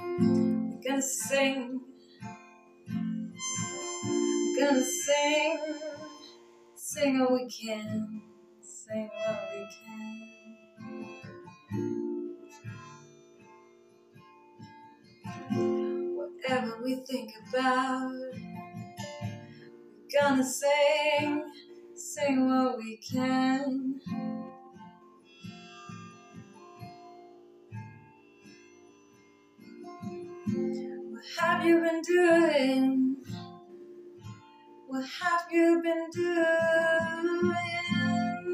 We're gonna sing. We're gonna sing. Sing all we can. Sing all we can. Whatever we think about, we're gonna sing. Sing what we can. What have you been doing? What have you been doing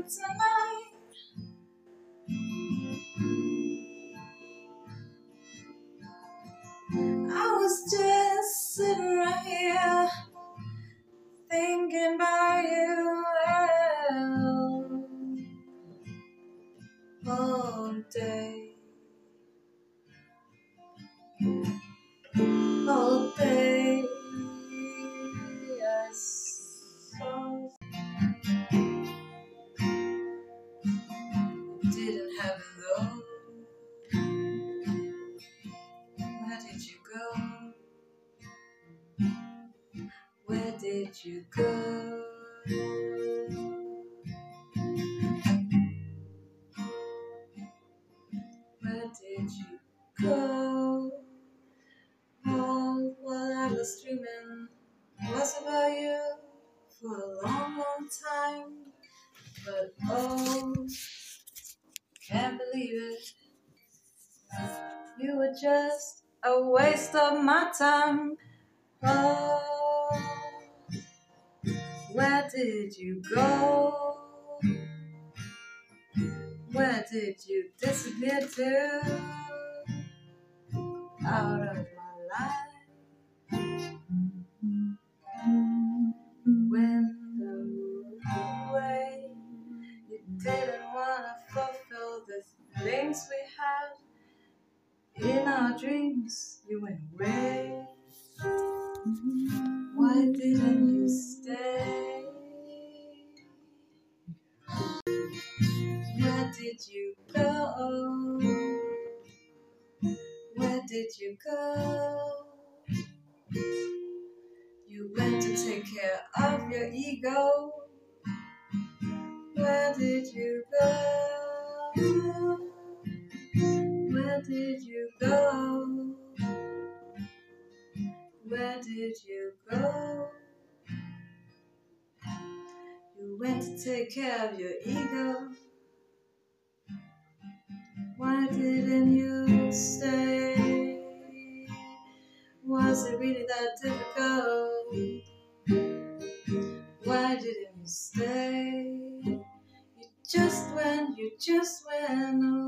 tonight? I was just sitting right here thinking about you all day. Did you go? Where did you go? All what I was dreaming was about you for a long, long time. But oh, can't believe it. You were just a waste of my time. Oh, did you go? Where did you disappear to? Out of my life. When the way you didn't wanna fulfill the things we had in our dreams, you went away. Why didn't did you go? Where did you go? You went to take care of your ego. Where did you go? Where did you go? Where did you go? You went to take care of your ego. Why didn't you stay? Was it really that difficult? Why didn't you stay? You just went, you just went away.